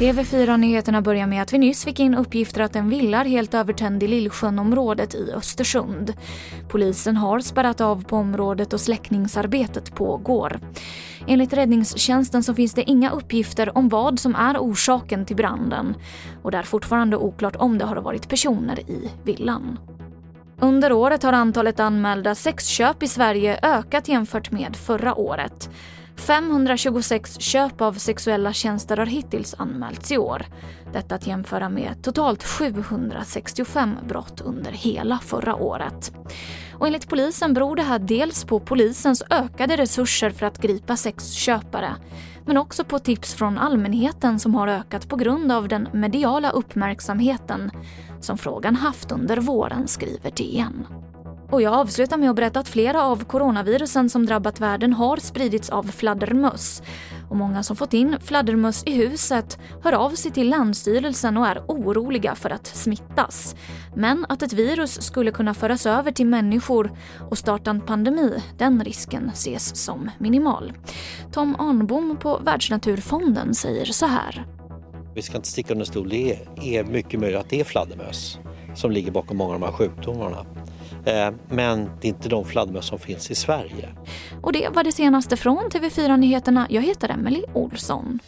TV4-nyheterna börjar med att vi nyss fick in uppgifter att en villa är helt övertänd i Lillsjönområdet i Östersund. Polisen har spärrat av på området och släckningsarbetet pågår. Enligt räddningstjänsten så finns det inga uppgifter om vad som är orsaken till branden och det är fortfarande oklart om det har varit personer i villan. Under året har antalet anmälda sexköp i Sverige ökat jämfört med förra året. 526 köp av sexuella tjänster har hittills anmälts i år. Detta att jämföra med totalt 765 brott under hela förra året. Och enligt polisen beror det här dels på polisens ökade resurser för att gripa sexköpare men också på tips från allmänheten som har ökat på grund av den mediala uppmärksamheten som frågan haft under våren, skriver DN. Och jag avslutar med att berätta att flera av coronavirusen som drabbat världen har spridits av fladdermöss. Och många som fått in fladdermöss i huset hör av sig till Länsstyrelsen och är oroliga för att smittas. Men att ett virus skulle kunna föras över till människor och starta en pandemi, den risken ses som minimal. Tom Arnbom på Världsnaturfonden säger så här. Vi ska inte sticka under stol, det är mycket möjligt att det är fladdermöss som ligger bakom många av de här sjukdomarna. Eh, men det är inte de fladdermöss som finns i Sverige. Och det var det senaste från TV4 Nyheterna. Jag heter Emily Olsson.